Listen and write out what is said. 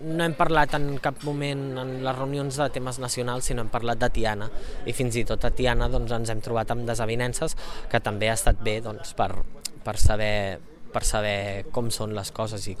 No hem parlat en cap moment en les reunions de temes nacionals, sinó hem parlat de Tiana, i fins i tot a Tiana doncs, ens hem trobat amb desavinences, que també ha estat bé doncs, per, per, saber, per saber com són les coses i com